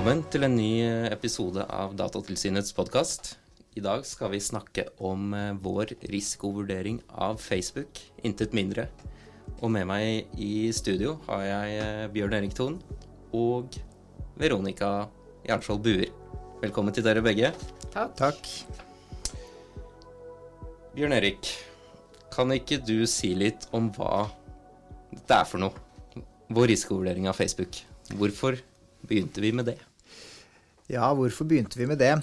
Velkommen til en ny episode av Datatilsynets podkast. I dag skal vi snakke om eh, vår risikovurdering av Facebook, intet mindre. Og med meg i studio har jeg eh, Bjørn Erik Thon og Veronica Jarnskjold Buer. Velkommen til dere begge. Takk. Takk. Bjørn Erik, kan ikke du si litt om hva dette er for noe? Vår risikovurdering av Facebook. Hvorfor begynte vi med det? Ja, hvorfor begynte vi med det?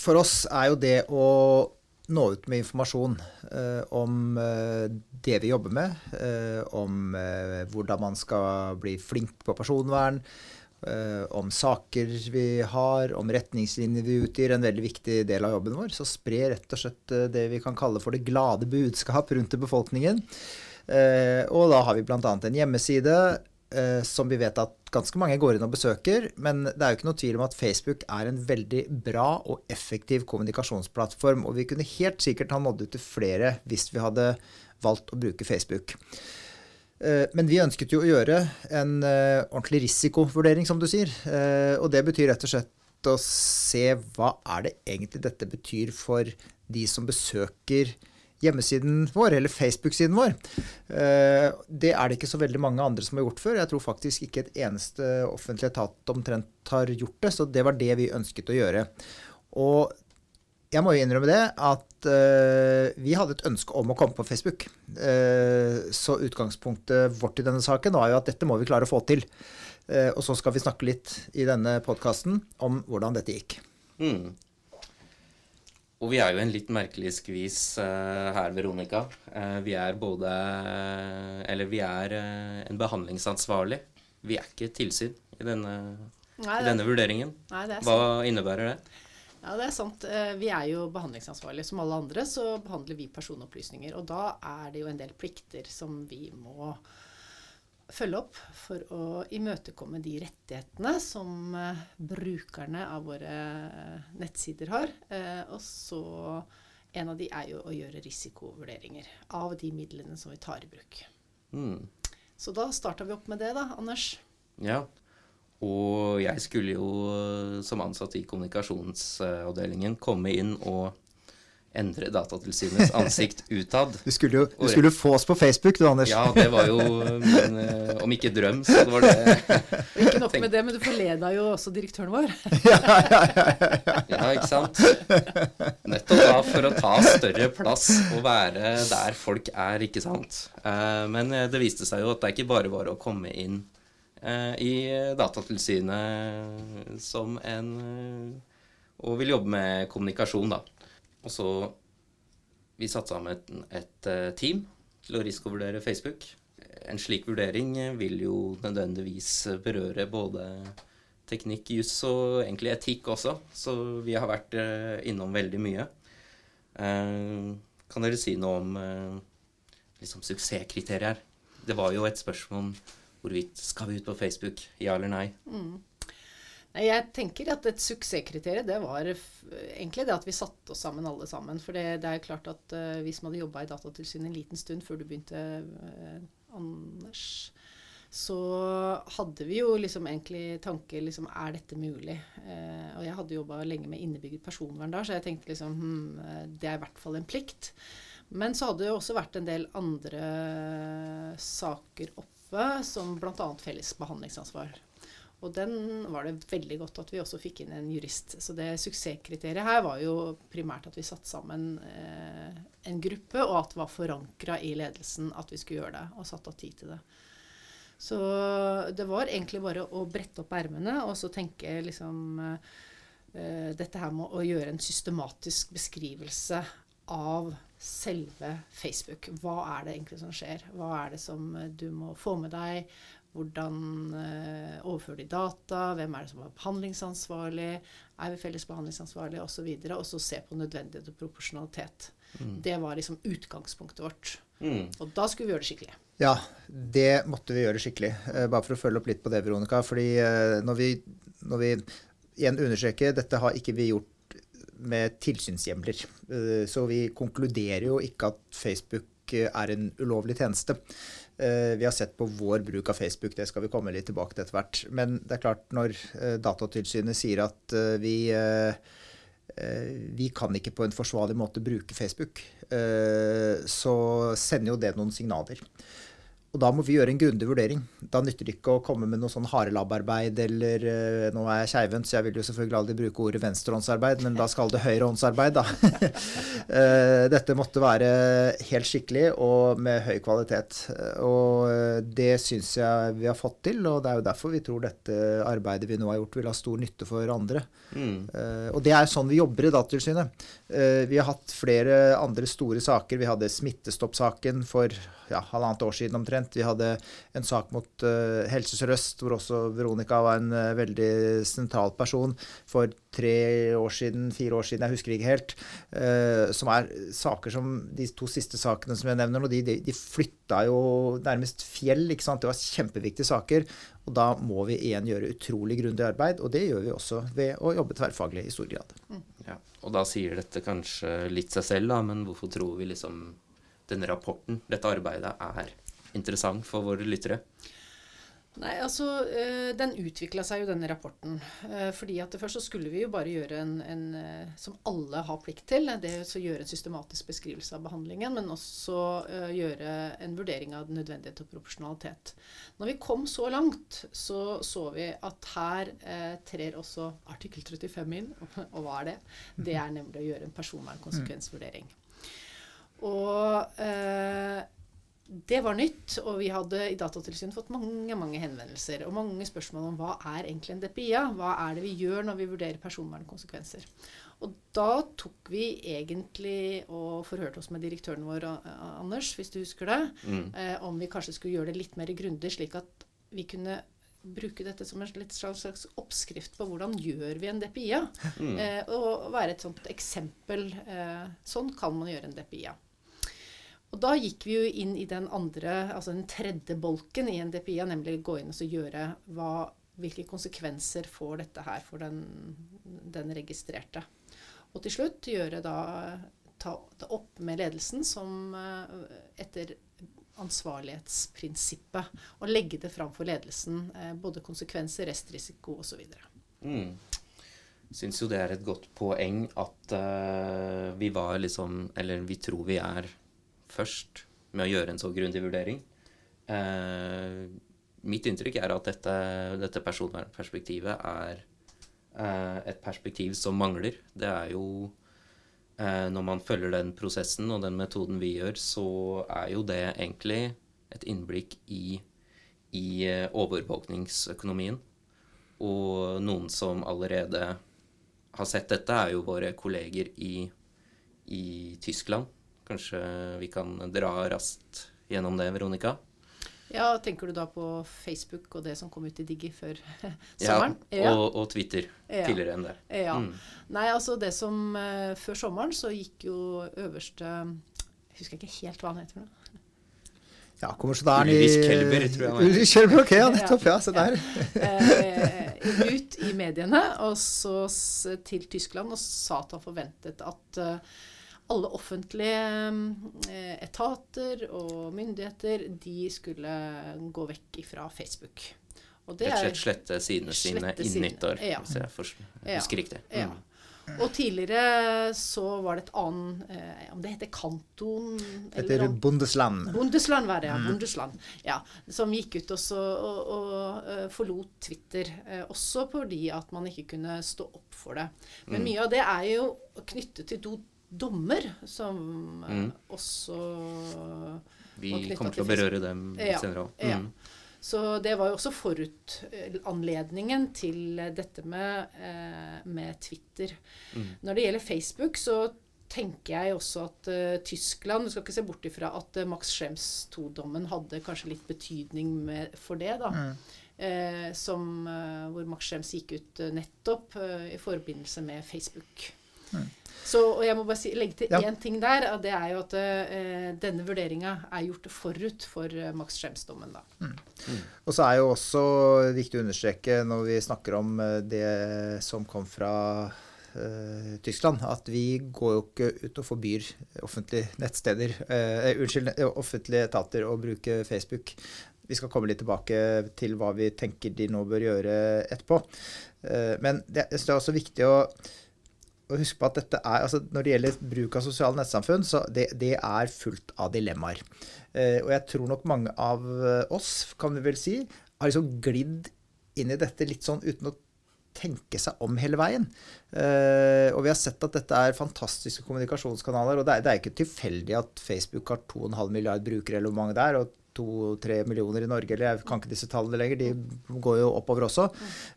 For oss er jo det å nå ut med informasjon eh, om eh, det vi jobber med, eh, om eh, hvordan man skal bli flink på personvern, eh, om saker vi har, om retningslinjer vi utgir, en veldig viktig del av jobben vår. Så spre rett og slett eh, det vi kan kalle for det glade budskap rundt til befolkningen. Og da har vi bl.a. en hjemmeside eh, som vi vet at ganske mange går inn og besøker. Men det er jo ikke noe tvil om at Facebook er en veldig bra og effektiv kommunikasjonsplattform. Og vi kunne helt sikkert ha nådd ut til flere hvis vi hadde valgt å bruke Facebook. Eh, Men vi ønsket jo å gjøre en eh, ordentlig risikovurdering, som du sier. Eh, Og det betyr rett og slett å se hva er det egentlig dette betyr for de som besøker hjemmesiden vår, eller Facebook-siden vår. Eh, Det er det ikke så veldig mange andre som har gjort før. Jeg tror faktisk ikke et eneste offentlig etat omtrent har gjort det, så det var det vi ønsket å gjøre. Og jeg må jo innrømme det at uh, vi hadde et ønske om å komme på Facebook. Uh, så utgangspunktet vårt i denne saken var jo at dette må vi klare å få til. Uh, og så skal vi snakke litt i denne podkasten om hvordan dette gikk. Mm. Og vi er jo en litt merkelig skvis uh, her, Veronica. Uh, vi er både Eller vi er eh, en behandlingsansvarlig. Vi er ikke tilsyn i denne, Nei, i denne vurderingen. nei, det Hva innebærer det? Ja, det er sant. Vi er jo behandlingsansvarlige. Som alle andre så behandler vi personopplysninger. Og da er det jo en del plikter som vi må følge opp for å imøtekomme de rettighetene som eh, brukerne av våre nettsider har. Eh, Og så en av de er jo å gjøre risikovurderinger av de midlene som vi tar i bruk. Mm. Så da starta vi opp med det, da, Anders. Ja. Og jeg skulle jo eh, som ansatt i kommunikasjonsavdelingen komme inn og endre Datatilsynets ansikt utad. Du skulle jo du skulle få oss på Facebook, du, Anders. Ja, det var jo min eh, Om ikke drøm, så det var det. Ikke nok med det, men du forleda jo også direktøren vår. Ja, ja, ja, ja, ikke sant? Nettopp da for å ta større plass og være der folk er, ikke sant. Eh, Men eh, det viste seg jo at det ikke bare var å komme inn eh, i Datatilsynet som en Og vil jobbe med kommunikasjon, da. Og så Vi satte sammen et, et eh, team til å risikovurdere Facebook. En slik vurdering eh, vil jo nødvendigvis berøre både teknikk, juss og egentlig etikk også. Så vi har vært eh, innom veldig mye. Kan dere si noe om liksom suksesskriterier? Det var jo et spørsmål om hvorvidt skal vi ut på Facebook, ja eller nei. Jeg tenker at et suksesskriterium det var egentlig det at vi satte oss sammen alle sammen. For det, det er klart at uh, vi som hadde jobba i Datatilsynet en liten stund før du begynte, uh, Anders, så hadde vi jo liksom egentlig tanke liksom Er dette mulig? Uh, og jeg hadde jobba lenge med innebygget personvern da, så jeg tenkte liksom hm, det er i hvert fall en plikt. Men så hadde det også vært en del andre saker oppe, som bl.a. felles behandlingsansvar. Og den var det veldig godt at vi også fikk inn en jurist. Så det suksesskriteriet her var jo primært at vi satte sammen eh, en gruppe, og at det var forankra i ledelsen at vi skulle gjøre det, og satt av tid til det. Så det var egentlig bare å brette opp ermene og så tenke liksom eh, Dette her med å gjøre en systematisk beskrivelse av selve Facebook. Hva er det egentlig som skjer? Hva er det som du må få med deg? Hvordan eh, overfører de data? Hvem er det som er behandlingsansvarlig? Er vi felles behandlingsansvarlige? Osv. Og så se på nødvendighet og proporsjonalitet. Det var liksom utgangspunktet vårt. Mm. Og da skulle vi gjøre det skikkelig. Ja, det måtte vi gjøre skikkelig. Eh, Bare for å følge opp litt på det, Veronica. Fordi eh, når vi, når vi igjen understreker, dette har ikke vi gjort med tilsynshjemler. Eh, Så vi konkluderer jo ikke at Facebook er en ulovlig tjeneste. Eh, vi har sett på vår bruk av Facebook, det skal vi komme litt tilbake til etter hvert. Men det er klart, når eh, Datatilsynet sier at eh, vi, vi kan ikke på en forsvarlig måte bruke Facebook, så sender jo det noen signaler. Og da må vi gjøre en grundig vurdering. Da nytter det ikke å komme med noe sånn harelabbarbeid eller uh, Nå er jeg keivhendt, så jeg vil jo selvfølgelig aldri bruke ordet venstrehåndsarbeid, men da skal det høyrehåndsarbeid, da. uh, dette måtte være helt skikkelig og med høy kvalitet. Og uh, det syns jeg vi har fått til, og det er jo derfor vi tror dette arbeidet vi nå har gjort, vil ha stor nytte for andre. Mm. og det er sånn vi jobber i Datatilsynet. vi har hatt flere andre store saker. Vi hadde Smittestopp-saken for ja, halvannet år siden omtrent. Vi hadde en sak mot uh, Helse Sør-Øst, hvor også Veronica var en uh, veldig sentral person for tre år siden, fire år siden, jeg husker ikke helt. Uh, som er saker som De to siste sakene som jeg nevner nå, de, de, flytta jo nærmest fjell. ikke sant? Det var kjempeviktige saker. Og da må vi igjen gjøre utrolig grundig arbeid, og det gjør vi også ved å jobbe tverrfaglig i stor grad. Mm. Ja, og da sier dette kanskje litt seg selv, da, men hvorfor tror vi liksom denne rapporten, dette arbeidet, er interessant for våre lyttere? Nei, altså øh, Den utvikla seg jo, denne rapporten. Øh, fordi at Først så skulle vi jo bare gjøre en, en øh, som alle har plikt til, det å gjøre en systematisk beskrivelse av behandlingen, men også gjøre en vurdering av nødvendighet og proporsjonalitet. Når vi kom så langt, så så vi at her trer også artikkel 35 inn. Og hva er det? Det er nemlig å gjøre en personvernkonsekvensvurdering. Og eh, det var nytt, og vi hadde i Datatilsynet fått mange mange henvendelser og mange spørsmål om hva er egentlig en DPIA? Hva er det vi gjør når vi vurderer personvernkonsekvenser? Og da tok vi egentlig og forhørte oss med direktøren vår, Anders, hvis du husker det, mm. eh, om vi kanskje skulle gjøre det litt mer grundig, slik at vi kunne bruke dette som en slags oppskrift på hvordan gjør vi en DPIA. Mm. Eh, og være et sånt eksempel. Eh, sånn kan man gjøre en DPIA. Og da gikk vi jo inn i den andre, altså den tredje bolken i NDPI-a, nemlig gå inn og gjøre hva, hvilke konsekvenser får dette her for den, den registrerte. Og til slutt gjøre da ta det opp med ledelsen som eh, etter ansvarlighetsprinsippet. Og legge det fram for ledelsen. Eh, både konsekvenser, restrisiko osv. Mm. Syns jo det er et godt poeng at uh, vi var liksom Eller vi tror vi er først med å gjøre en så grundig vurdering. Eh, mitt inntrykk er at dette, dette personvernperspektivet er eh, et perspektiv som mangler. Det er jo eh, Når man følger den prosessen og den metoden vi gjør, så er jo det egentlig et innblikk i, i eh, overvåkningsøkonomien. Og noen som allerede har sett dette, er jo våre kolleger i, i Tyskland Kanskje vi kan dra raskt gjennom det, Veronica? Ja, Tenker du da på Facebook og det som kom ut i Digi før sommeren? Ja, og, og Twitter ja. tidligere enn det. Ja. Mm. Nei, altså det som uh, Før sommeren så gikk jo øverste Jeg husker ikke helt hva han heter. nå. Ja, kommisjonæren i Ulrich Kelber, tror jeg. Ulrich Kelber, ok, ja, nettopp. Ja, se der. uh, ut i mediene og så til Tyskland og sa at han forventet at uh, alle offentlige eh, etater og myndigheter de skulle gå vekk fra Facebook. Og det Rett og slett slette sidene sine innen nyttår, ja. hvis jeg husker ja. riktig. Mm. Ja. Og tidligere så var det et annet eh, Om det heter Kanton Det heter Bundesland. Bundesland var det, ja. Mm. Bundesland. Ja, som gikk ut og, og, og uh, forlot Twitter. Eh, også fordi at man ikke kunne stå opp for det. Men mm. mye av det er jo knyttet til to dommer som eh, mm. også Vi kommer til å berøre dem ja, senere òg. Mm. Ja. Så det var jo også forutanledningen til dette med, eh, med Twitter. Mm. Når det gjelder Facebook, så tenker jeg også at uh, Tyskland Du skal ikke se bort ifra at uh, Max Schrems 2-dommen hadde kanskje litt betydning med, for det. da. Mm. Eh, som, uh, hvor Max Schrems gikk ut nettopp i forbindelse med Facebook. Mm. Så, og jeg må bare si, legge til én ting der. og Det er jo at uh, denne vurderinga er gjort forut for uh, Max Schrems-dommen. Mm. Mm. Og så er jo også viktig å understreke når vi snakker om uh, det som kom fra Tyskland. At vi går jo ikke ut og forbyr offentlige nettsteder, unnskyld, offentlige etater å bruke Facebook. Vi skal komme litt tilbake til hva vi tenker de nå bør gjøre etterpå. Men det, det er også viktig å, å huske på at dette er, altså når det gjelder bruk av sosiale nettsamfunn, så det, det er fullt av dilemmaer. Eh, og jeg tror nok mange av oss, kan vi vel si, har liksom glidd inn i dette litt sånn uten å tenke seg om hele veien. Eh, og vi har sett at dette er fantastiske kommunikasjonskanaler. Og det er, det er ikke tilfeldig at Facebook har 2,5 milliard brukere, eller hvor mange det er, og 2-3 millioner i Norge, eller jeg kan ikke disse tallene lenger, de går jo oppover også.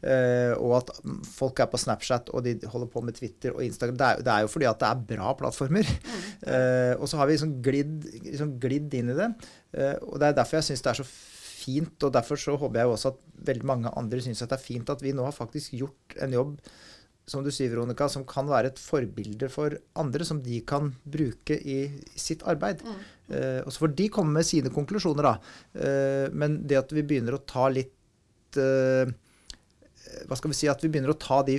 Uh, og at folk er på Snapchat og de holder på med Twitter og Instagram. Det er, det er jo fordi at det er bra plattformer. Uh, og så har vi liksom glidd, liksom glidd inn i det. Uh, og det er derfor jeg syns det er så fint, og derfor så håper jeg også at veldig mange andre syns at det er fint at vi nå har faktisk gjort en jobb som du sier, Veronica, som kan være et forbilde for andre, som de kan bruke i, sitt arbeid. Mm. Uh, og så får de komme med sine konklusjoner, da. Uh, men det at vi begynner å ta litt uh, Hva skal vi si At vi begynner å ta de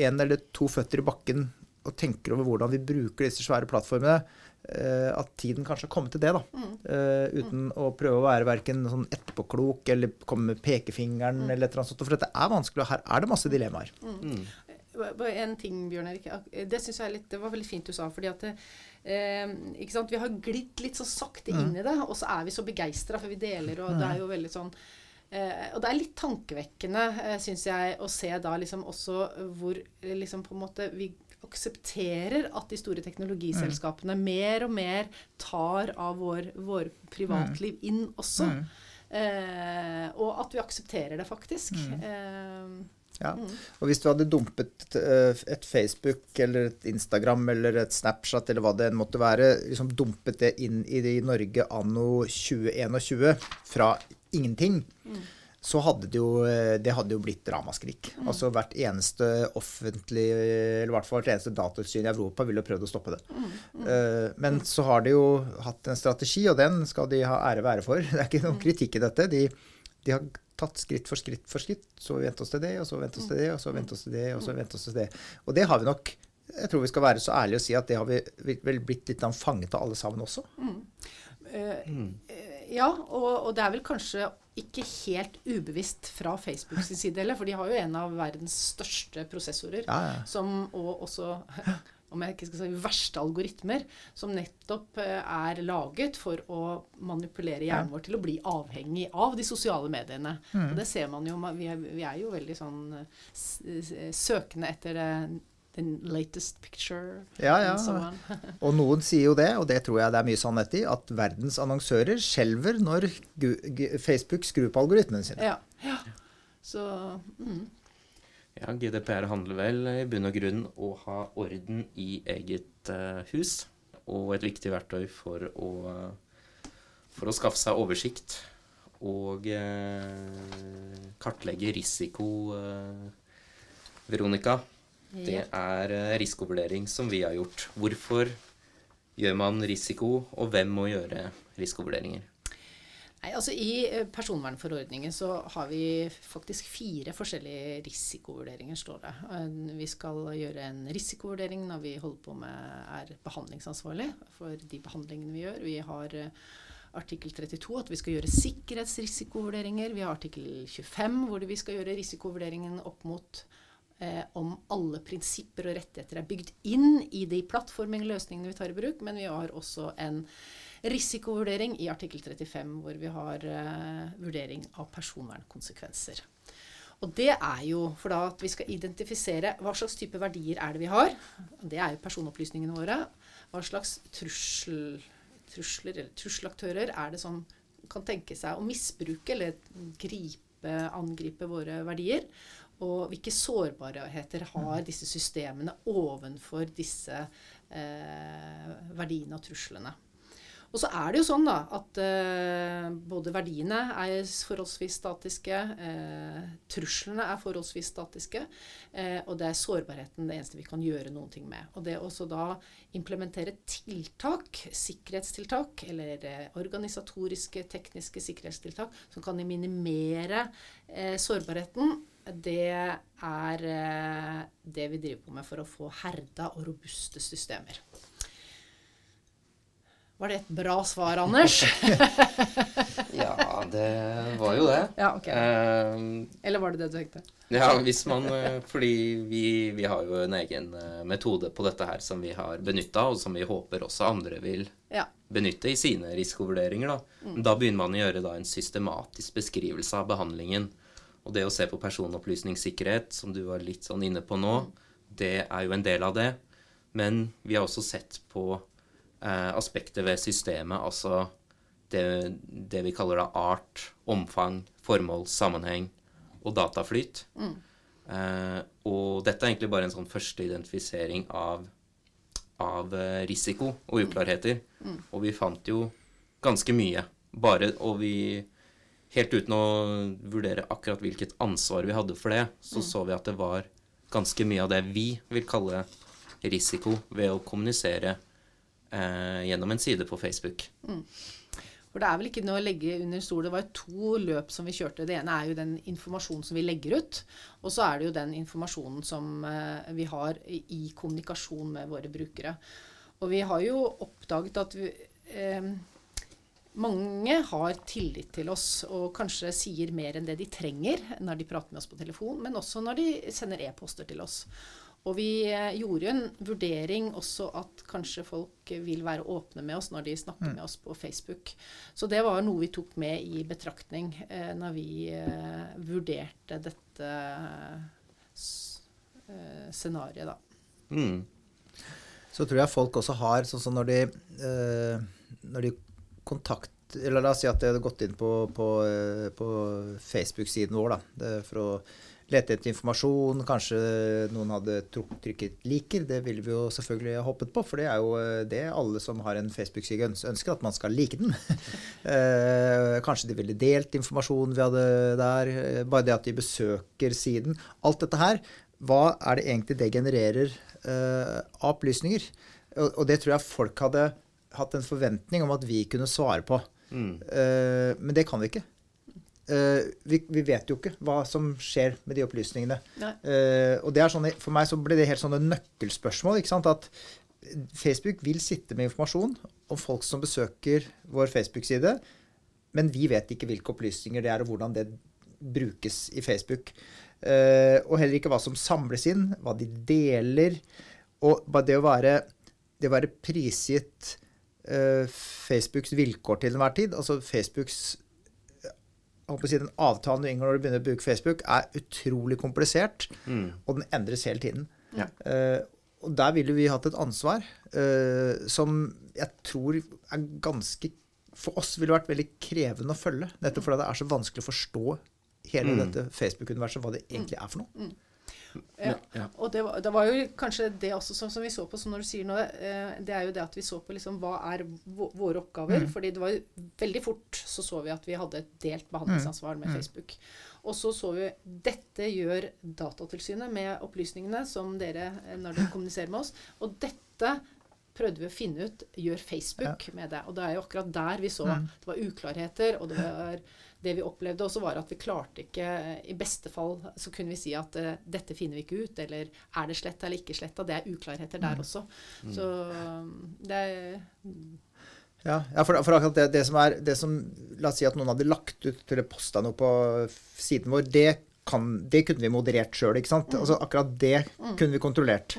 en eller to føtter i bakken og tenker over hvordan vi bruker disse svære plattformene, Eh, at tiden kanskje har kommet til det. da, mm. uh, Uten mm. å prøve å være verken sånn etterpåklok eller komme med pekefingeren. Mm. eller et eller annet sånt, For dette er vanskelig, og her er det masse dilemmaer. Mm. mm. En ting, Bjørn Erik. Det synes jeg litt, det var veldig fint du sa. fordi at det, eh, ikke sant, Vi har glidd litt så sakte inn mm. i det, og så er vi så begeistra, for vi deler, og det er jo veldig sånn Eh, og det er litt tankevekkende, eh, syns jeg, å se da liksom også hvor liksom på en måte vi aksepterer at de store teknologiselskapene mm. mer og mer tar av vår, vår privatliv inn også. Mm. Eh, og at vi aksepterer det, faktisk. Mm. Eh, ja. Mm. Og hvis du hadde dumpet uh, et Facebook eller et Instagram eller et Snapchat eller hva det enn måtte være, liksom dumpet det inn i Norge anno 2021 fra ingenting, mm så hadde det jo, eh, det hadde jo blitt ramaskrik. Mm. Altså hvert eneste offentlig, eller i hvert fall hvert eneste datatilsyn i Europa ville prøvd å stoppe det. Mm. Mm. Uh, men så har de jo hatt en strategi, og den skal de ha ære være for. Det er ikke noen mm. kritikk i dette. De, de, har tatt skritt for skritt for skritt. Så vente oss til det, og så vente oss til det, og så vente oss til det, og så vente oss til det. Og det har vi nok Jeg tror vi skal være så ærlige og si at det har vi vel blitt litt fanget av alle sammen også. Uh, ja, og, og det er vel kanskje ikke helt ubevisst fra Facebooks side heller. For de har jo en av verdens største prosessorer. Ja, ja. Som, og også om jeg ikke skal si verste algoritmer, som nettopp eh, er laget for å manipulere hjernen vår til å bli avhengig av de sosiale mediene. Mm. Og det ser man jo. Vi er, vi er jo veldig sånn eh, søkende etter det the latest picture. Ja, ja. og noen sier jo det, og det tror jeg det er mye sannhet i, at verdens annonsører skjelver når Facebook skrur på algoritmene sine. Ja, ja. Så mm. Ja, GDPR handler vel i bunn og grunn å ha orden i eget uh, hus. Og et viktig verktøy for å, for å skaffe seg oversikt og uh, kartlegge risiko, Veronica. Det er eh, risikovurdering som vi har gjort. Hvorfor gjør man risiko, og hvem må gjøre risikovurderinger? Nei, altså I eh, personvernforordningen så har vi faktisk fire forskjellige risikovurderinger, står det. Eh, vi skal gjøre en risikovurdering når vi holder på med er behandlingsansvarlig for de behandlingene vi gjør. Vi har artikkel 32 at vi skal gjøre sikkerhetsrisikovurderinger. Vi har artikkel 25 hvor vi skal gjøre risikovurderingen opp mot eh, om alle prinsipper og rettigheter er bygd inn i de plattformingløsningene vi tar i bruk, men vi har også en risikovurdering i artikkel 35, hvor vi har uh, vurdering av personvernkonsekvenser. Og det er jo for da at vi skal identifisere hva slags type verdier er det vi har. Det er jo personopplysningene våre. Hva slags trussel, trusler eller trusselaktører er det som kan tenke seg å misbruke eller gripe, angripe våre verdier. Og hvilke sårbarheter har disse systemene ovenfor disse eh, verdiene og truslene. Og så er det jo sånn da, at eh, både verdiene er forholdsvis statiske, eh, truslene er forholdsvis statiske, eh, og det er sårbarheten det eneste vi kan gjøre noen ting med. Og det å da implementere tiltak, sikkerhetstiltak, eller eh, organisatoriske, tekniske sikkerhetstiltak som kan minimere eh, sårbarheten, det er eh, det vi driver på med for å få herda og robuste systemer. Var det et bra svar, Anders? Ja, det var jo det. ja, ok. Uh, Eller var det det du tenkte? Ja, hvis man eh, Fordi vi, vi har jo en egen eh, metode på dette her som vi har benytta, og som vi håper også andre vil Ja. benytte i sine risikovurderinger. Da Da begynner man å gjøre da en systematisk beskrivelse av behandlingen. Og det å se på personopplysningssikkerhet, som du var litt sånn inne på nå, det er jo en del av det. Men vi har også sett på aspekter ved systemet, altså det, det vi kaller da art, omfang, formål, sammenheng og dataflyt. Eh, og dette er egentlig bare en sånn første identifisering av, av eh, risiko og uklarheter. Og vi fant jo ganske mye. Bare, og vi Helt uten å vurdere akkurat hvilket ansvar vi hadde for det, så så vi at det var ganske mye av det vi vil kalle risiko ved å kommunisere eh, gjennom en side på Facebook. For det er vel ikke noe å legge under stol. Det var to løp som vi kjørte. Det ene er jo den informasjonen som vi legger ut. Og så er det jo den informasjonen som eh, vi har i kommunikasjon med våre brukere. Og vi har jo oppdaget at vi, eh, mange har tillit til oss og kanskje sier mer enn det de trenger når de prater med oss på telefon, men også når de sender e-poster til oss. Og vi eh, gjorde jo en vurdering også at kanskje folk vil være åpne med oss når de snakker med oss på Facebook. Så det var noe vi tok med i betraktning eh, når vi eh, vurderte dette eh, scenarioet, da. Mm. Så tror jeg folk også har sånn som når de, eh, når de kontakt Eller la oss si at de hadde gått inn på, på, eh, på Facebook-siden vår da, for å lete etter informasjon. Kanskje noen hadde trykket 'liker'. Det ville vi jo selvfølgelig ha hoppet på, for det er jo eh, det alle som har en Facebook-side ønsker, at man skal like den. Eh, kanskje de ville delt informasjonen vi hadde der. eh, Bare det at de besøker siden. Alt dette her, hva er det egentlig det genererer av opplysninger? Og, det tror jeg folk hadde hatt en forventning om at vi kunne svare på. Mm. Men det kan vi ikke. Eh, vi, vi vet jo ikke hva som skjer med de opplysningene. Eh, og det er sånn, for meg så ble det helt sånne nøkkelspørsmål. ikke sant, At Facebook vil sitte med informasjon om folk som besøker vår Facebook-side, men vi vet ikke hvilke opplysninger det er, og hvordan det brukes i Facebook. Uh, og heller ikke hva som samles inn, hva de deler. Og bare det å være, det å være prisgitt Facebooks vilkår til enhver tid, altså Facebooks jeg håper å si, Den avtalen du inngår når du begynner å bruke Facebook, er utrolig komplisert, Mm. og den endres hele tiden. Ja. Uh, og der ville vi hatt et ansvar uh, som jeg tror er ganske For oss ville vært veldig krevende å følge. Nettopp fordi det er så vanskelig å forstå hele Mm. dette Facebook-universet, hva det egentlig er for noe. Ja. Ja. Og det var, det var jo kanskje det også som, som vi så på, som når du sier noe, eh, det er jo det at vi så på liksom hva er våre oppgaver. Fordi det var jo veldig fort så så vi at vi hadde et delt behandlingsansvar med Facebook. Og så så vi dette gjør Datatilsynet med opplysningene som dere eh, når dere kommuniserer med oss. Og dette prøvde vi å finne ut gjør Facebook med det. Og det er jo akkurat der vi så det var uklarheter, og det var det vi opplevde også var at vi klarte ikke I beste fall så kunne vi si at uh, dette finner vi ikke ut, eller er det sletta eller ikke sletta. Det er uklarheter der også. Så um, det er Ja, ja for, for akkurat det, det som er det som, La oss si at noen hadde lagt ut eller posta noe på siden vår. Det, kan, det kunne vi moderert sjøl, ikke sant? Altså, akkurat det kunne vi kontrollert.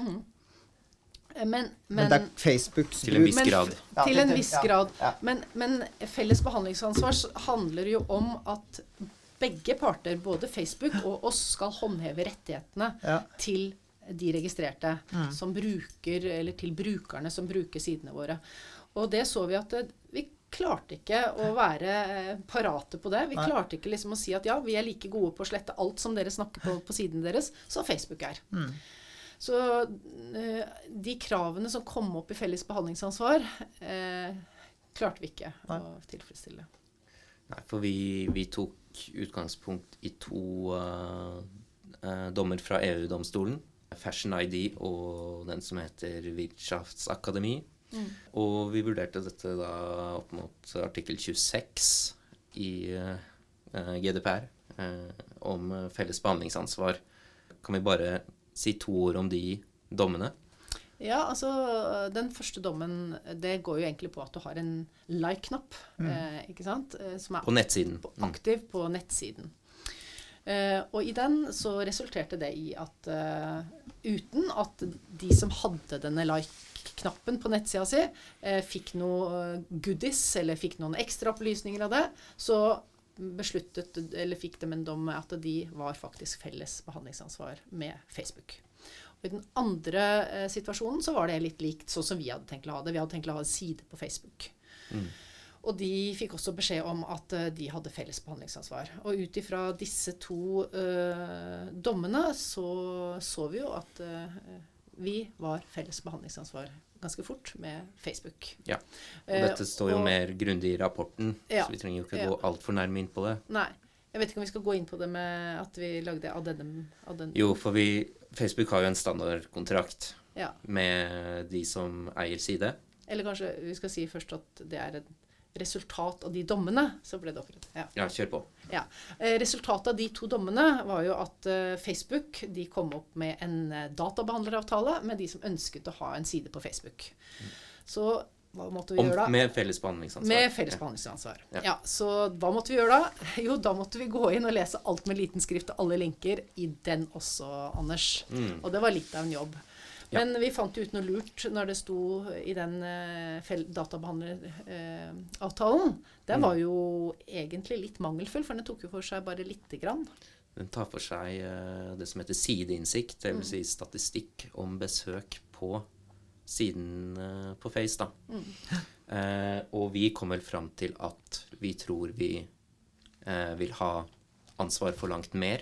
Men, Men, men, det er Facebooks Til en viss grad. Men, til en viss grad. Men, men felles behandlingsansvar handler jo om at begge parter, både Facebook og oss, skal håndheve rettighetene Ja. til de registrerte som bruker, eller til brukerne som bruker sidene våre. Og det så vi at vi klarte ikke å være eh, parate på det. Vi Nei. klarte ikke liksom å si at ja, vi er like gode på å slette alt som dere snakker på på siden deres, som Facebook er. Så eh, de kravene som kom opp i felles behandlingsansvar, eh, klarte vi ikke Nei. å tilfredsstille. Nei, for vi, vi tok utgangspunkt i to eh, eh, dommer fra EU-domstolen. Fashion ID og den som heter Wirtschaftsakademi. Og vi vurderte dette da opp mot artikkel 26 i uh, GDPR. uh, om felles behandlingsansvar. Kan vi bare si to ord om de dommene? Ja, altså Den første dommen det går jo egentlig på at du har en like-knapp. Eh, ikke sant? Eh, Som er På nettsiden. på- Mm. aktiv på nettsiden. Eh, og i den så resulterte det i at eh, uten at de som hadde denne like-knappen på nettsida si, eh, fikk noe eh, goodies eller fikk noen ekstra opplysninger av det, så besluttet, eller fikk dem en dom med at de var faktisk felles behandlingsansvar med Facebook. Og I den andre eh, situasjonen så var det litt likt sånn som vi hadde tenkt å ha det. Vi hadde tenkt å ha en side på Facebook. Og de fikk også beskjed om at uh, de hadde felles behandlingsansvar. Og ut ifra disse to uh, dommene så så vi jo at uh, vi var felles behandlingsansvar ganske fort med Facebook. Ja. Og Eh, dette står jo og- mer grundig i rapporten, Ja. så vi trenger jo ikke Ja. gå altfor nærme inn på det. Nei. Jeg vet ikke om vi skal gå inn på det med at vi lagde addendum. addendum. Jo, for vi Facebook har jo en standardkontrakt Ja. med de som eier side. Eller kanskje vi skal si først at det er et resultat av de dommene. Så ble det akkurat ja. Ja, kjør på. Ja. Eh, Resultatet av de to dommene var jo at eh, Facebook de kom opp med en eh, databehandleravtale med de som ønsket å ha en side på Facebook. Så hva måtte vi Om, gjøre da? med felles behandlingsansvar. Med felles behandlingsansvar. Ja. Ja. Så hva måtte vi gjøre da? Jo, da måtte vi gå inn og lese alt med liten skrift og alle linker i den også, Anders. Mm. Og det var litt av en jobb. Men vi fant jo ut noe lurt når det sto i den uh, databehandleravtalen. den Mm. var jo egentlig litt mangelfull, for den tok jo for seg bare lite grann. Den tar for seg eh, det som heter sideinnsikt, Mm. dvs. Si statistikk om besøk på siden eh, på Face. da. Mm. Eh, og vi kom vel fram til at vi tror vi eh, vil ha ansvar for langt mer.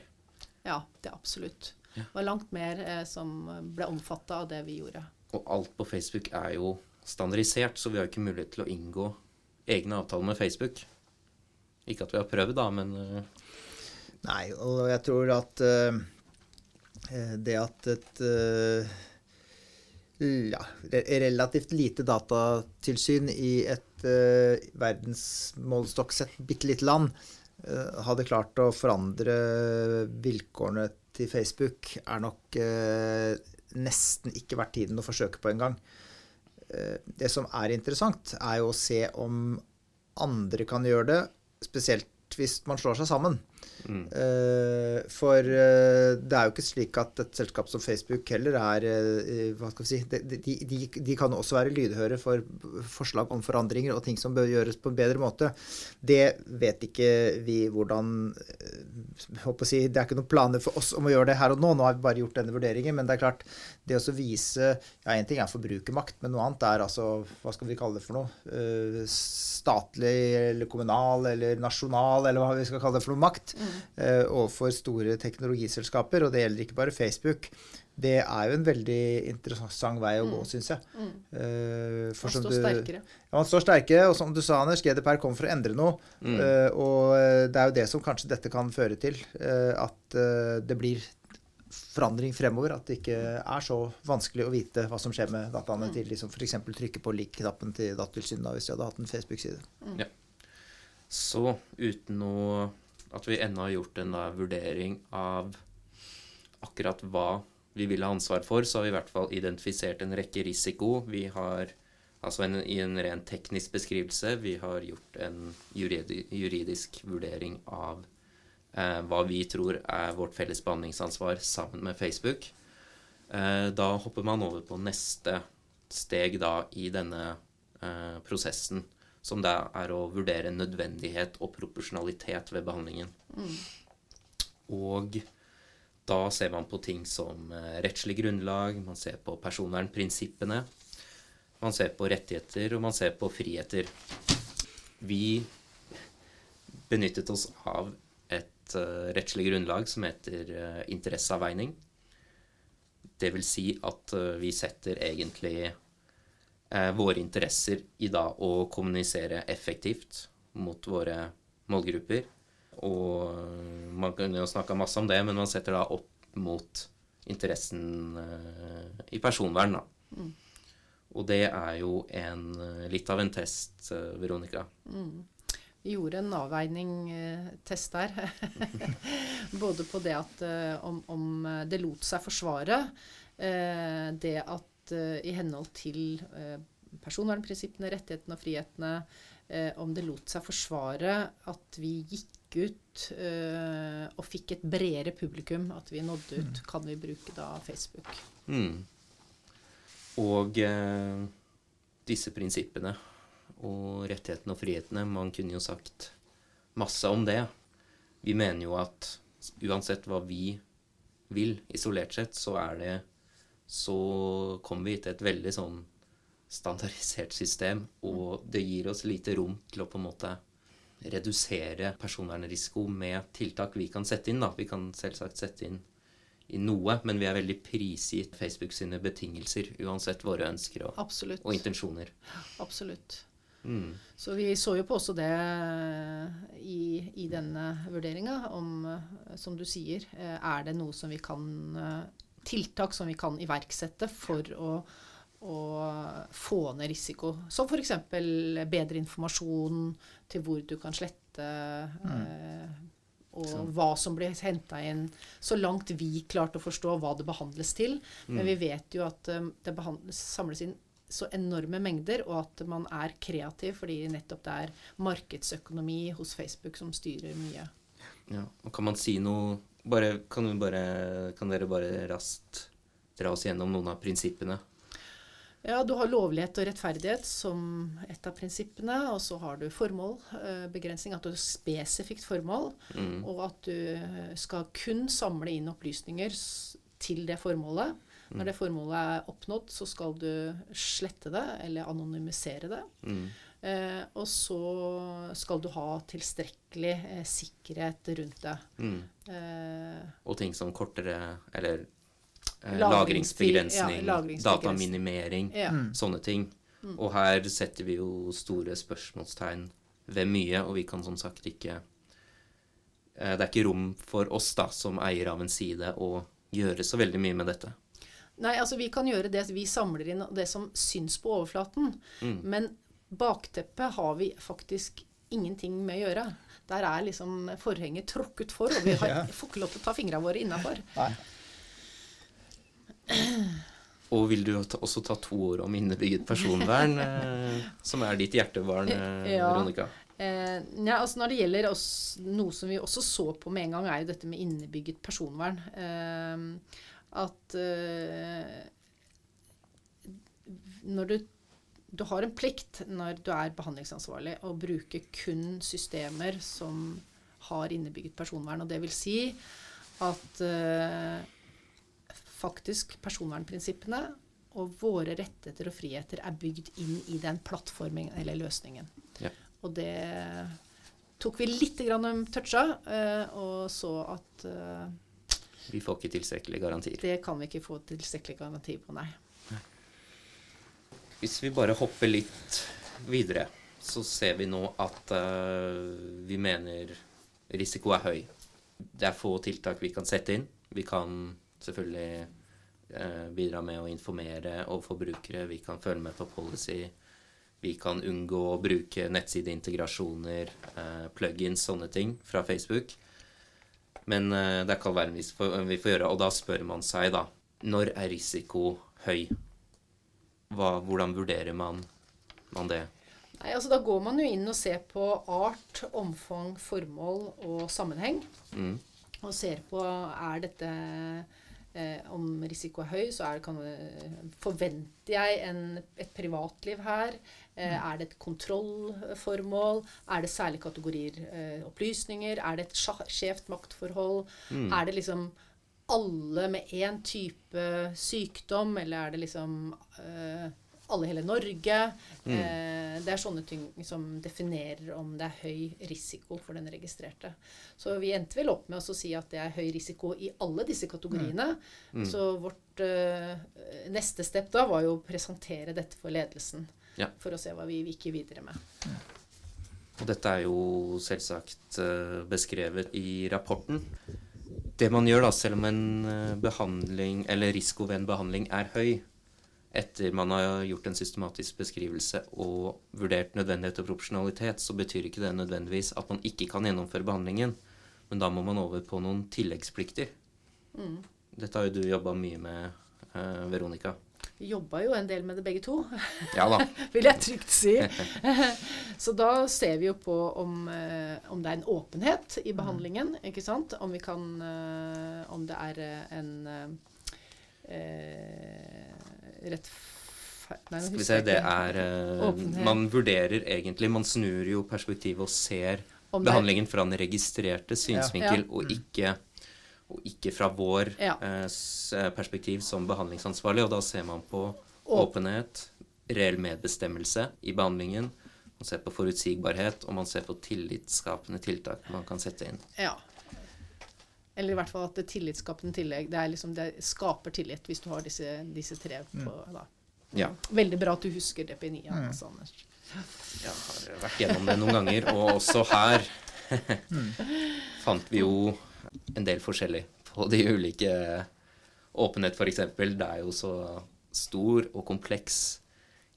Ja, det er absolutt. Det var langt mer eh, som ble omfatta av det vi gjorde. Og alt på Facebook er jo standardisert, så vi har ikke mulighet til å inngå egne avtaler med Facebook. Ikke at vi har prøvd, da, men uh... Nei, og jeg tror at eh, eh, det at et uh, ja, relativt lite datatilsyn i et uh, verdensmålestokksett bitte lite land eh, hadde klart å forandre vilkårene til Facebook, er nok eh, nesten ikke verdt tiden å forsøke på engang. Eh, det som er interessant, er jo å se om andre kan gjøre det, spesielt hvis man slår seg sammen. Eh, for uh, det er jo ikke slik at et selskap som Facebook heller er uh, Hva skal vi si De, de, de, de kan også være lydhøre for forslag om forandringer og ting som bør gjøres på en bedre måte. Det vet ikke vi hvordan si, Det er ikke noen planer for oss om å gjøre det her og nå. Nå har vi bare gjort denne vurderingen. Men det er klart, det å vise Ja, én ting er forbrukermakt, men noe annet er altså Hva skal vi kalle det for noe? Statlig eller kommunal eller nasjonal, eller hva vi skal kalle det for noe makt. Eh, overfor store teknologiselskaper. Og det gjelder ikke bare Facebook. Det er jo en veldig interessant vei å gå, syns jeg. Eh, for Man som står du- sterkere. Ja, man står sterkere, og som du sa, Anders, GDPR kommer for å endre noe. Eh, og eh, det er jo det som kanskje dette kan føre til. eh, at eh, det blir forandring fremover. At det ikke er så vanskelig å vite hva som skjer med dataene til liksom som f.eks. trykke på lik-knappen til Datatilsynet da, hvis de hadde hatt en Facebook-side. Så uten noe At vi ennå har gjort en da, vurdering av akkurat hva vi vil ha ansvar for, så har vi i hvert fall identifisert en rekke risiko. Vi har altså en, i en ren teknisk beskrivelse vi har gjort en juridisk, juridisk vurdering av eh, hva vi tror er vårt felles behandlingsansvar sammen med Facebook. Eh, da hopper man over på neste steg da i denne eh, prosessen, som det er å vurdere nødvendighet og proporsjonalitet ved behandlingen. Og da ser man på ting som eh, rettslig grunnlag, man ser på personvernprinsippene, man ser på rettigheter, og man ser på friheter. Vi benyttet oss av et uh, rettslig grunnlag som heter uh, interesseavveining. Det vil si at uh, vi setter egentlig våre interesser i da å kommunisere effektivt mot våre målgrupper. Og eh, man kunne jo snakka masse om det, men man setter da opp mot interessen eh, i personvern, da. Og det er jo en, eh, litt av en test, eh, Veronica. vi gjorde en avveining-test der. Både på det at eh, om, om det lot seg forsvare. Eh, det at eh, i henhold til eh, personvernprinsippene, rettighetene og frihetene, eh, om det lot seg forsvare at vi gikk ut eh, og fikk et bredere publikum, at vi nådde ut, kan vi bruke da Facebook. Mm. Og eh, disse prinsippene og rettighetene og frihetene Man kunne jo sagt masse om det. Vi mener jo at uansett hva vi vil, isolert sett, så er det Så kommer vi til et veldig sånn standardisert system, og det gir oss lite rom til å på en måte redusere personvernrisiko med tiltak vi kan sette inn. da. Vi kan selvsagt sette inn i noe, men vi er veldig prisgitt Facebook sine betingelser, uansett våre ønsker og, og intensjoner. Absolutt. Mm. Så vi så jo på også det i, i denne vurderinga om, som du sier, eh, er det noe som vi kan eh, Tiltak som vi kan iverksette for å, å få ned risiko. Som f.eks. bedre informasjon til hvor du kan slette. mm. og Sånn. hva som blir henta inn. Så langt vi klarte å forstå hva det behandles til. Men vi vet jo at eh, det samles inn så enorme mengder, og at man er kreativ fordi nettopp det er markedsøkonomi hos Facebook som styrer mye. Ja. Og kan man si noe bare, kan, vi bare, kan dere bare raskt dra oss gjennom noen av prinsippene? Ja, du har lovlighet og rettferdighet som et av prinsippene, og så har du formål, eh, begrensning, at du har spesifikt formål, Mm. og at du skal kun samle inn opplysninger til det formålet. Når det formålet er oppnådd, så skal du slette det, eller anonymisere det. Mm. Eh, og så skal du ha tilstrekkelig eh, sikkerhet rundt det. Mm. Eh, Og ting som kortere Eller eh, lagringsbegrensning, ja, lagringsbegrensning. dataminimering, ja. sånne ting. Og her setter vi jo store spørsmålstegn ved mye, og vi kan som sagt ikke eh, Det er ikke rom for oss da, som eier av en side å gjøre så veldig mye med dette. Nei, altså vi kan gjøre det vi samler inn, det som syns på overflaten. Mm. Men bakteppet har vi faktisk ingenting med å gjøre. Der er liksom forhenget tråkket for, og vi har, Ja. får ikke lov til å ta fingrene våre innafor. Og vil du også ta to år om innebygget personvern, eh, som er ditt hjertebarn, eh, Ja. Veronica? Eh, ja, altså når det gjelder oss, noe som vi også så på med en gang, er jo dette med innebygget personvern. Eh, at eh, når du, du har en plikt når du er behandlingsansvarlig å bruke kun systemer som har innebygget personvern. Og det vil si at eh, faktisk personvernprinsippene og våre rettigheter og friheter er bygd inn i den plattformen eller løsningen. Ja. Og det tok vi litt grann toucha, eh, og så at eh, Vi får ikke tilstrekkelige garantier. det kan vi ikke få tilstrekkelige garantier på, nei. Hvis vi bare hopper litt videre, så ser vi nå at uh, vi mener risiko er høy. Det er få tiltak vi kan sette inn. Vi kan selvfølgelig uh, bidra med å informere overfor brukere. Vi kan følge med på policy. Vi kan unngå å bruke nettsideintegrasjoner, uh, plugins, sånne ting fra Facebook. Men eh, det er være en verden vi får gjøre. Og da spør man seg, da Når er risiko høy? Hva, hvordan vurderer man, man det? Nei, altså Da går man jo inn og ser på art, omfang, formål og sammenheng. Mm. Og ser på er dette eh, Om risiko er høy, så er det, kan, forventer jeg en, et privatliv her. Eh, er det et kontrollformål? Er det særlige kategorier eh, opplysninger? Er det et skjevt maktforhold? Er det liksom alle med én type sykdom, eller er det liksom uh, alle i hele Norge? Eh, det er sånne ting som definerer om det er høy risiko for den registrerte. Så vi endte vel opp med å si at det er høy risiko i alle disse kategoriene. Så vårt uh, neste step da var jo å presentere dette for ledelsen. Ja. For å se hva vi gikk videre med. Og dette er jo selvsagt beskrevet i rapporten. Det man gjør da, selv om en eh, behandling, eller risiko ved en behandling er høy, etter man har gjort en systematisk beskrivelse og vurdert nødvendighet og proporsjonalitet, så betyr ikke det nødvendigvis at man ikke kan gjennomføre behandlingen. Men da må man over på noen tilleggsplikter. Mm. Dette har jo du jobba mye med, eh, Veronica. Jobba jo en del med det begge to, Ja vil jeg trygt si. Så da ser vi jo på om, eh, om det er en åpenhet i behandlingen, ikke sant? Om vi kan eh, Om det er eh, en eh. Nei, Skal vi se, det er uh. Man vurderer egentlig Man snur jo perspektivet og ser er- behandlingen fra den registrerte synsvinkel, Ja. og, ikke, og ikke fra vår Ja. eh, perspektiv som behandlingsansvarlig. Og da ser man på åpenhet, reell medbestemmelse i behandlingen. Man ser på forutsigbarhet, og man ser på tillitsskapende tiltak man kan sette inn. Ja. Eller i hvert fall at det tillitsskapende tillegg Det, er liksom, det skaper tillit hvis du har disse, disse tre på da. Ja. Veldig bra at du husker DP9, altså, Anders. Jeg har vært gjennom det noen ganger, og også her fant vi jo en del forskjellig på de ulike Åpenhet, f.eks. Det er jo så stor og kompleks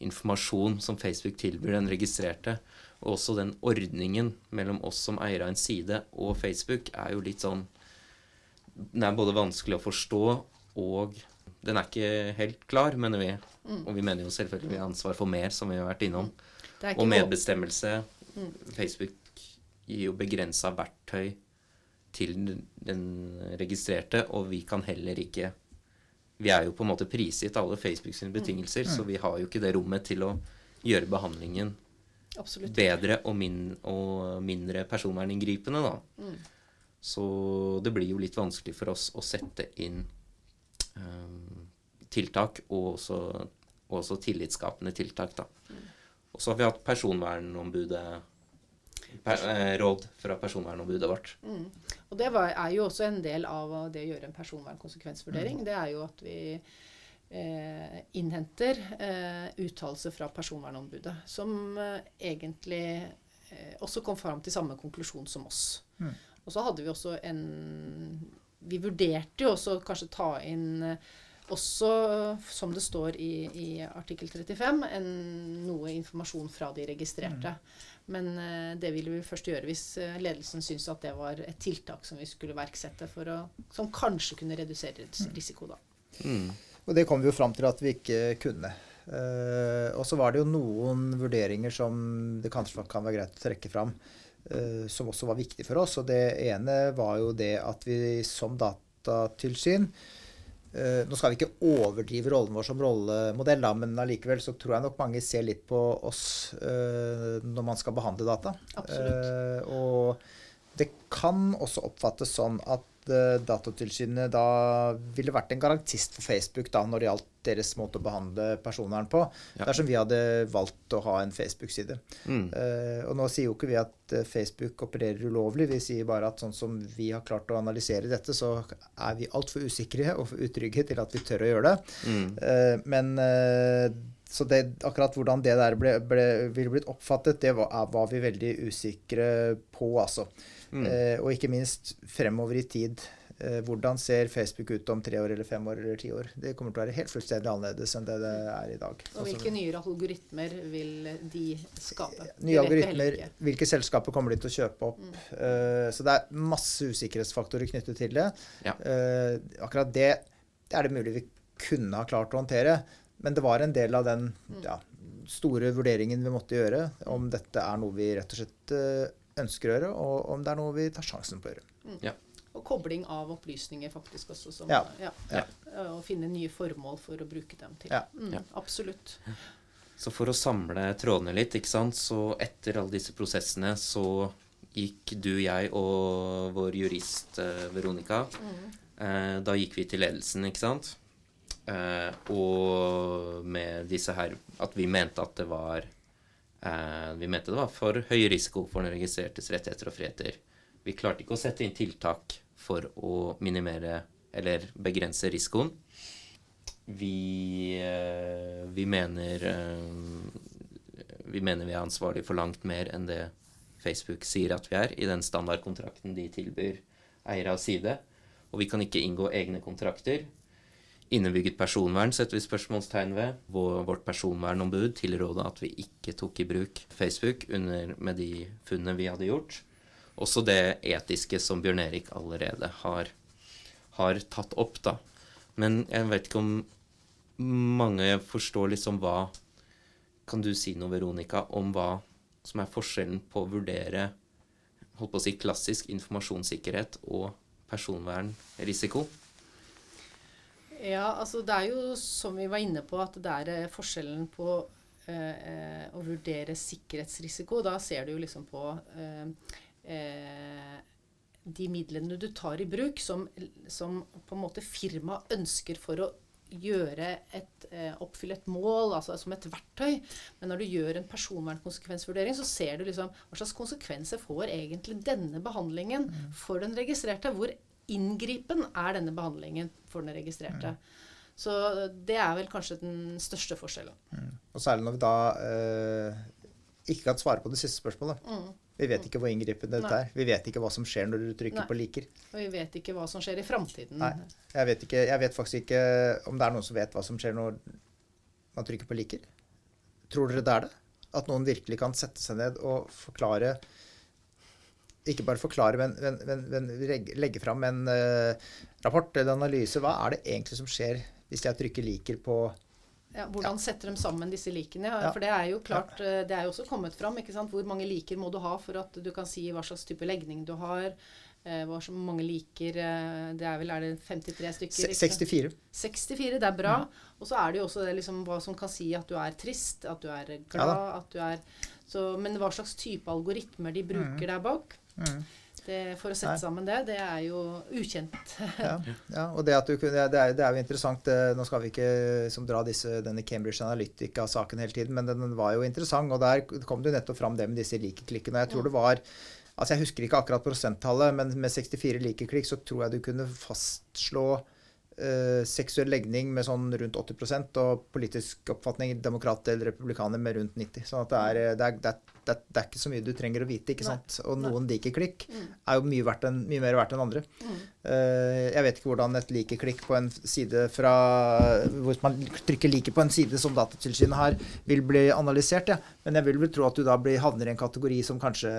informasjon som Facebook tilbyr den registrerte. Og også den ordningen mellom oss som eier av en side og Facebook er jo litt sånn Den er både vanskelig å forstå, og den er ikke helt klar, mener vi. Og vi mener jo selvfølgelig vi har ansvar for mer, som vi har vært innom. Og medbestemmelse. medbestemmelse. Facebook gir jo begrensa verktøy til den registrerte, og vi kan heller ikke Vi er jo på en måte prisgitt alle Facebook sine betingelser, så vi har jo ikke det rommet til å gjøre behandlingen Absolutt. bedre og, min, og mindre personverninngripende, da. Mm. Så det blir jo litt vanskelig for oss å sette inn um, tiltak, og også, og også tillitsskapende tiltak, da. Og så har vi hatt personvernombudet per, Råd fra personvernombudet vårt. Mm. Og det var, er jo også en del av det å gjøre en personvernkonsekvensvurdering. Det er jo at vi eh, innhenter eh, uttalelser fra personvernombudet, som eh, egentlig eh, også kom fram til samme konklusjon som oss. Mm. Og så hadde vi også en Vi vurderte jo også kanskje ta inn eh, også, som det står i, i artikkel 35, en, noe informasjon fra de registrerte. Men eh, det ville vi først gjøre hvis eh, ledelsen syntes at det var et tiltak som vi skulle verksette for å, som kanskje kunne redusere risiko. da. Mm. Og det kom vi jo fram til at vi ikke kunne. Uh, og så var det jo noen vurderinger som det kanskje kan være greit å trekke fram, uh, som også var viktig for oss. Og det ene var jo det at vi som datatilsyn Nå skal vi ikke overdrive rollen vår som rollemodell, da, men allikevel så tror jeg nok mange ser litt på oss eh, når man skal behandle data. Absolutt. Eh, og det kan også oppfattes sånn at eh, Datatilsynet da ville vært en garantist for Facebook da når det gjaldt deres måte å behandle personvern på, Ja. dersom vi hadde valgt å ha en Facebook-side. Mm. Uh, og nå sier jo ikke vi at eh, Facebook opererer ulovlig, vi sier bare at sånn som vi har klart å analysere dette, så er vi altfor usikre og for utrygge til at vi tør å gjøre det. Mm. Uh, men uh, så det, akkurat hvordan det der ble, ble, ville blitt oppfattet, det var, var vi veldig usikre på, altså. Mm. Eh, og ikke minst fremover i tid. Eh, hvordan ser Facebook ut om tre år eller fem år eller ti år? Det kommer til å være helt fullstendig annerledes enn det det er i dag. Og hvilke nye algoritmer vil de skape? Nye vi heller algoritmer, hvilke selskaper kommer de til å kjøpe opp? Eh, så det er masse usikkerhetsfaktorer knyttet til det. Ja. Eh, akkurat det, det er det mulig vi kunne ha klart å håndtere. Men det var en del av den ja, store vurderingen vi måtte gjøre, om dette er noe vi rett og slett eh, ønsker å gjøre, og om det er noe vi tar sjansen på å gjøre. Og kobling av opplysninger faktisk også. Som, Ja. ja. Ja. Og finne nye formål for å bruke dem til. Ja. Mm, Ja. Absolutt. Så for å samle trådene litt, ikke sant, så etter alle disse prosessene så gikk du, jeg og vår jurist eh, Veronica eh, Da gikk vi til ledelsen, ikke sant. Eh, og med disse her At vi mente at det var Vi mente det var for høy risiko for den registrertes rettigheter og friheter. Vi klarte ikke å sette inn tiltak for å minimere eller begrense risikoen. Vi, eh, vi mener eh, Vi mener vi er ansvarlig for langt mer enn det Facebook sier at vi er, i den standardkontrakten de tilbyr eiere av side. Og vi kan ikke inngå egne kontrakter. Innebygget personvern setter vi spørsmålstegn ved. Vårt personvernombud tilråda at vi ikke tok i bruk Facebook under, med de funnene vi hadde gjort. Også det etiske som Bjørn Erik allerede har, har tatt opp, da. Men jeg vet ikke om mange forstår liksom hva Kan du si noe, Veronica, om hva som er forskjellen på å vurdere holdt på å si klassisk informasjonssikkerhet og personvernrisiko? Ja, altså det er jo som vi var inne på, at det er eh, forskjellen på eh, å vurdere sikkerhetsrisiko. Da ser du jo liksom på eh, eh, de midlene du tar i bruk, som, som på en måte firmaet ønsker for å gjøre et, eh, oppfylle et mål, altså som et verktøy. Men når du gjør en personvernkonsekvensvurdering, så ser du liksom hva slags konsekvenser får egentlig denne behandlingen mm. for den registrerte. Hvor inngripen er denne behandlingen for den registrerte. Så det er vel kanskje den største forskjellen. Mm. Og særlig når vi da eh, ikke kan svare på det siste spørsmålet. Mm. Vi vet ikke hvor inngripende dette er. Vi vet ikke hva som skjer når du trykker Nei. på liker. Og vi vet ikke hva som skjer i framtiden. Jeg vet, ikke, jeg vet, faktisk ikke om det er noen som vet hva som skjer når man trykker på liker. Tror dere det er det? At noen virkelig kan sette seg ned og forklare Ikke bare forklare, men, men, men legge, legge fram en uh, rapport eller analyse. Hva er det egentlig som skjer hvis jeg trykker liker på ja, hvordan ja. setter de sammen disse likene? Ja, For det er jo klart, eh, det er jo også kommet fram. ikke sant? Hvor mange liker må du ha for at du kan si hva slags type legning du har? hva hvor mange liker eh, Det er vel er det 53 stykker? 64. 64, Det er bra. Og så er det jo også det liksom, hva som kan si at du er trist, at du er glad, at du er så, Men hva slags type algoritmer de bruker mm. der bak? Mm. Det, for å sette Nei. sammen det, det er jo ukjent. ja, ja, og det, kunne, det, er, det, er, jo interessant. Eh, nå skal vi ikke som dra disse, denne Cambridge Analytica-saken hele tiden, men den var jo interessant. Og der kom det nettopp fram det med disse likeklikkene. Jeg tror det var altså Jeg husker ikke akkurat prosenttallet, men med 64 like-klikk så tror jeg du kunne fastslå uh, seksuell legning med sånn rundt 80% og politisk oppfatning demokrat eller republikaner med rundt 90 sånn at det er, det, er, det, er, det er, ikke så mye du trenger å vite. ikke sant? Og noen like-klikk mm. er jo mye, verdt en, mye, mer verdt enn andre. Mm. Uh, jeg vet ikke hvordan et like-klikk på en side fra Hvis man trykker like på en side som Datatilsynet har, vil bli analysert, ja. Men jeg vil vel tro at du da blir, havner i en kategori som kanskje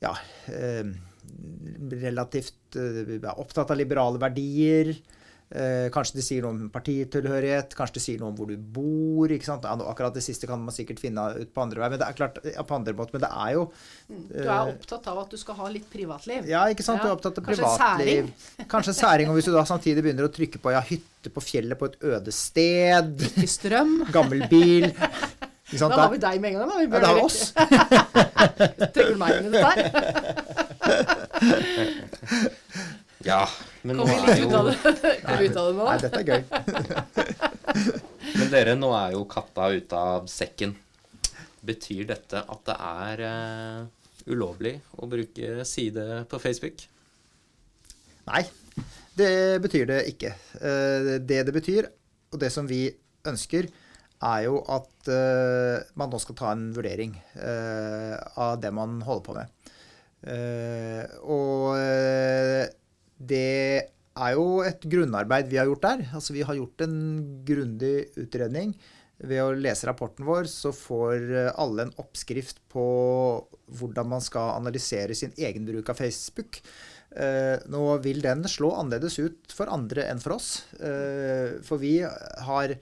ja, uh, relativt uh, opptatt av liberale verdier. Eh, kanskje det sier noe om partitilhørighet, kanskje det sier noe om hvor du bor. ikke sant? Akkurat det siste kan man sikkert finne ut på andre vei, men det er klart, ja, på andre måter, men det er jo mm. Du er eh, opptatt av at du skal ha litt privatliv? Ja, ikke sant. Ja. Du er opptatt av privatliv. Kanskje særing. Og hvis du da samtidig begynner å trykke på ja, hytte på fjellet på et øde sted Ikke strøm. Gammel bil. Da har vi deg med en gang. Da. Vi ja, det er oss. Trekker du meg inn i dette her? Ja, men nå er jo Kom vi ut av det nå? Nei, dette er gøy. men dere, nå er jo katta ute av sekken. Betyr dette at det er uh, ulovlig å bruke side på Facebook? Nei, det betyr det ikke. Uh, det det betyr, og det som vi ønsker, er jo at uh, man nå skal ta en vurdering av det man holder på med. og det er jo et grunnarbeid vi har gjort der. Altså vi har gjort en grundig utredning. Ved å lese rapporten vår så får alle en oppskrift på hvordan man skal analysere sin egen bruk av Facebook. Eh, nå vil den slå annerledes ut for andre enn for oss. Eh, for vi har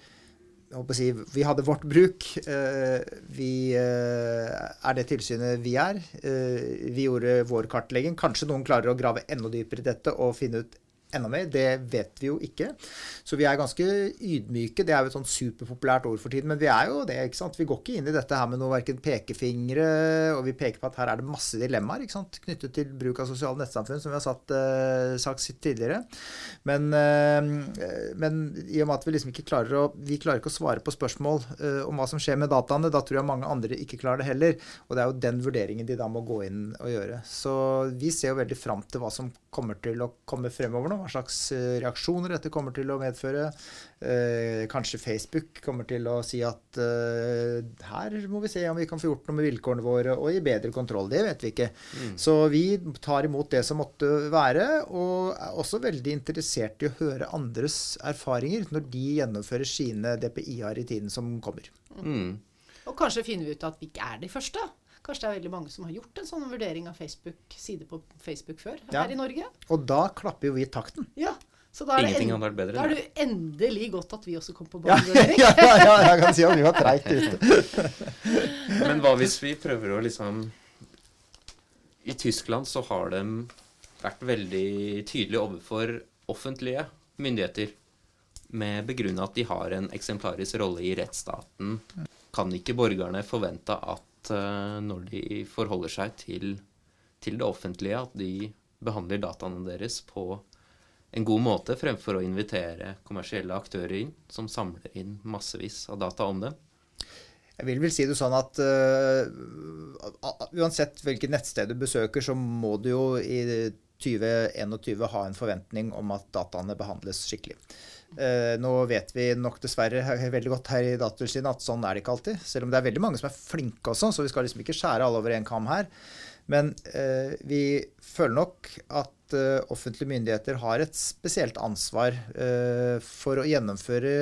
Si, vi hadde vårt bruk. Eh, vi eh, er det tilsynet vi er. Eh, vi gjorde vår kartlegging. Kanskje noen klarer å grave enda dypere i dette og finne ut enda mer. Det vet vi jo ikke. Så vi er ganske ydmyke. Det er jo et sånn superpopulært ord for tiden. Men vi er jo det. ikke sant? Vi går ikke inn i dette her med noe verken pekefingre, og vi peker på at her er det masse dilemmaer ikke sant? knyttet til bruk av sosiale nettsamfunn, som vi har satt, uh, sagt tidligere. Men, uh, men, i og med at vi liksom ikke klarer å vi klarer ikke å svare på spørsmål uh, om hva som skjer med dataene, da tror jeg mange andre ikke klarer det heller. Og det er jo den vurderingen de da må gå inn og gjøre. Så vi ser jo veldig fram til hva som kommer til å komme fremover nå. hva slags eh, reaksjoner dette kommer til å medføre. Eh, kanskje Facebook kommer til å si at eh, her må vi se om vi kan få gjort noe med vilkårene våre og gi bedre kontroll. Det vet vi ikke. Mm. Så vi tar imot det som måtte være, og er også veldig interessert i å høre andres erfaringer når de gjennomfører sine DPI-er i tiden som kommer. Mm. Og kanskje finner vi ut at vi ikke er de første. Kanskje det er veldig mange som har gjort en sånn vurdering av Facebook-side på Facebook før ja. her i Norge. Og da klapper jo vi takten. Ja, så da er, Ingenting hadde vært bedre. Da er det endelig godt at vi også kom på banen. Ja, ja, ja, jeg kan si at vi var treigt ute. Men hva hvis vi prøver å liksom I Tyskland så har de vært veldig tydelige overfor offentlige myndigheter med begrunna at de har en eksemplarisk rolle i rettsstaten. Kan ikke borgerne forvente at uh, når de forholder seg til, til, det offentlige, at de behandler dataene deres på en god måte, fremfor å invitere kommersielle aktører inn, som samler inn massevis av data om dem. Jeg vil vel si det sånn at uh, uansett hvilket nettsted du besøker, så må du jo i 2021 ha en forventning om at dataene behandles skikkelig. Eh, nå vet vi nok dessverre veldig godt her i Datatilsynet at sånn er det ikke alltid. Selv om det er veldig mange som er flinke også, så vi skal liksom ikke skjære alle over én kam her. Men eh, vi føler nok at eh, offentlige myndigheter har et spesielt ansvar eh, for å gjennomføre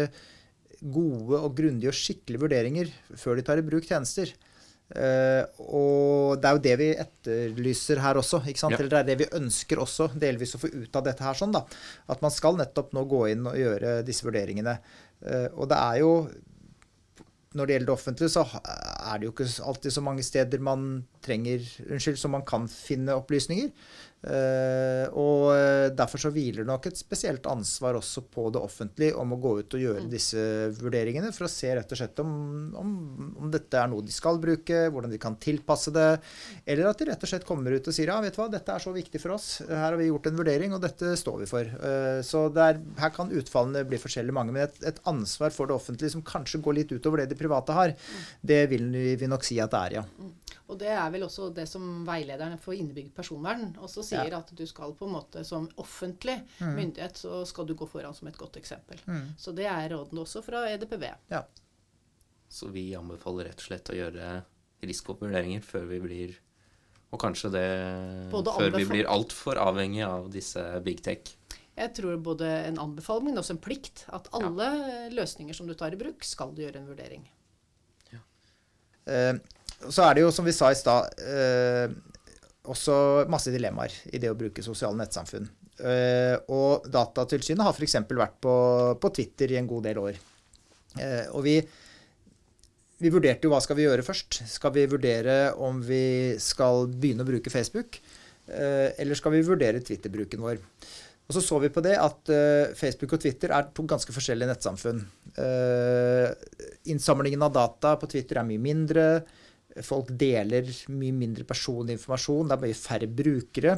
gode og grundige og skikkelige vurderinger før de tar i bruk tjenester. Uh, og det er jo det vi etterlyser her også. ikke sant? Ja. Eller det er det vi ønsker også delvis å få ut av dette her. sånn da, At man skal nettopp nå gå inn og gjøre disse vurderingene. Uh, og det er jo Når det gjelder det offentlige, så er det jo ikke alltid så mange steder man trenger Unnskyld, som man kan finne opplysninger. Uh, og eh, Derfor så hviler det nok et spesielt ansvar også på det offentlige om å gå ut og gjøre mm. disse vurderingene, for å se rett og slett om, om, om, dette er noe de skal bruke, hvordan de kan tilpasse det, eller at de rett og slett kommer ut og sier ja, vet du hva, dette er så viktig for oss, her har vi gjort en vurdering, og dette står vi for. Uh, så der, her kan utfallene bli forskjellige mange, men et, et, ansvar for det offentlige som kanskje går litt utover det de private har, mm. det vil vi nok si at det er, ja. Og det er vel også det som veilederen for innebygd personvern også sier, ja. at du skal på en måte som offentlig mm. myndighet så skal du gå foran som et godt eksempel. Mm. Så det er rådene også fra EDPB. Ja. Så vi anbefaler rett og slett å gjøre risikovurderinger før vi blir Og kanskje det før vi blir altfor avhengig av disse big tech. Jeg tror både en anbefaling, men også en plikt. At alle ja. løsninger som du tar i bruk, skal du gjøre en vurdering. Ja. Uh, så er det jo, som vi sa i stad, eh, også masse dilemmaer i det å bruke sosiale nettsamfunn. Eh, og Datatilsynet har f.eks. vært på, på, Twitter i en god del år. Eh, og vi, vi vurderte jo hva skal vi gjøre først. Skal vi vurdere om vi skal begynne å bruke Facebook? Eh, eller skal vi vurdere Twitter-bruken vår? Og så så vi på det at uh, Facebook og Twitter er to ganske forskjellige nettsamfunn. Uh, innsamlingen av data på Twitter er mye mindre. Folk deler mye mindre personlig informasjon. Det er mye færre brukere.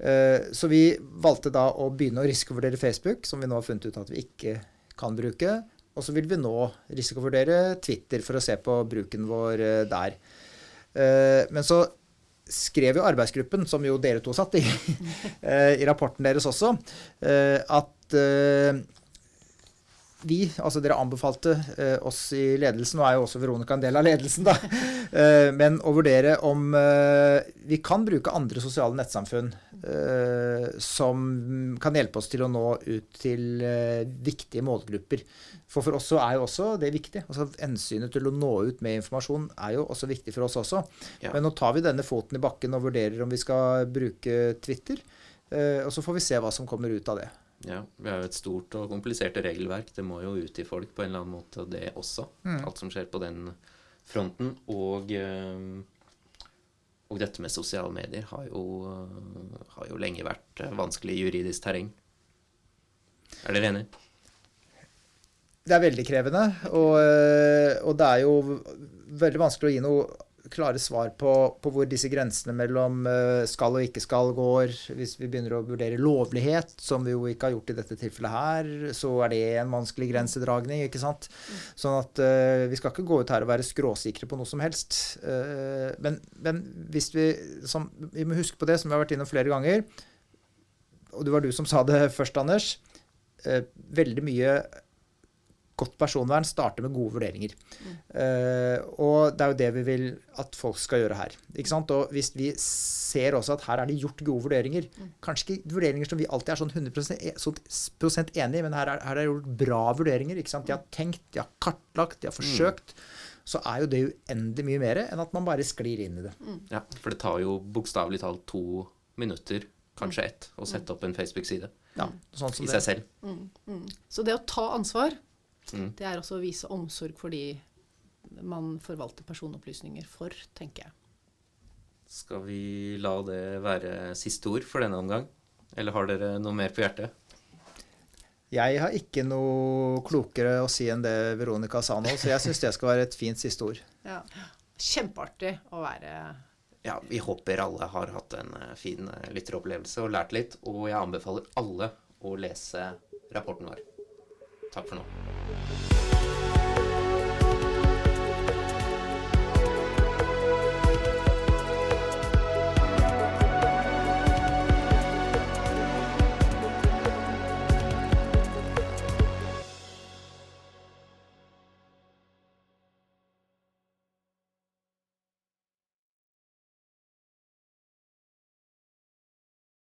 Eh, så vi valgte da å begynne å risikovurdere Facebook, som vi nå har funnet ut at vi ikke kan bruke. Og så vil vi nå risikovurdere Twitter for å se på bruken vår eh, der. Eh, men så skrev jo arbeidsgruppen, som jo dere to satt i, i rapporten deres også, at vi, altså dere anbefalte eh, oss i ledelsen, nå er jo også Veronica en del av ledelsen, da, eh, men å vurdere om eh, vi kan bruke andre sosiale nettsamfunn eh, som kan hjelpe oss til å nå ut til eh, viktige målgrupper. For for oss så er jo også det viktig. altså Hensynet til å nå ut med informasjon er jo også viktig for oss også. Ja. Men nå tar vi denne foten i bakken og vurderer om vi skal bruke Twitter. Eh, og så får vi se hva som kommer ut av det. Ja, Vi har jo et stort og komplisert regelverk. Det må jo ut til folk på en eller annen måte, det også. Mm. Alt som skjer på den fronten. Og, eh, og dette med sosiale medier har jo, har jo lenge vært vanskelig juridisk terreng. Er dere enig? Det er veldig krevende, og, eh, og det er jo veldig vanskelig å gi noe klare svar på, på, hvor disse grensene mellom eh, skal og ikke skal går. Hvis vi begynner å vurdere lovlighet, som vi jo ikke har gjort i dette tilfellet her, så er det en vanskelig grensedragning. ikke sant? Sånn at uh, vi skal ikke gå ut her og være skråsikre på noe som helst. Uh, men, men, hvis vi som, Vi må huske på det, som vi har vært innom flere ganger. og det var du som sa det først, Anders, Uh, veldig mye godt personvern starter med gode vurderinger. Uh, og det er jo det vi vil at folk skal gjøre her. Ikke sant? Og hvis vi ser også at her er det gjort gode vurderinger, kanskje ikke vurderinger som vi alltid er sånn 100 e- enig i, men her er, her er det gjort bra vurderinger. Ikke sant? De har tenkt, de har kartlagt, de har forsøkt. Så er jo det uendelig mye mer enn at man bare sklir inn i det. Ja, for det tar jo bokstavelig talt to minutter, kanskje ett, å sette opp en Facebook-side Ja, sånn i i det. seg selv. Så det å ta ansvar, Mm. det er også å vise omsorg for de man forvalter personopplysninger for, tenker jeg. Skal vi la det være siste ord for denne omgang? Eller har dere noe mer på hjertet? Jeg har ikke noe klokere å si enn det Veronica sa nå, så jeg syns det skal være et fint siste ord. Ja. Kjempeartig å være Ja, vi håper alle har hatt en eh, fin eh, lytteropplevelse og lært litt. Og jeg anbefaler alle å lese rapporten vår. Takk for nå.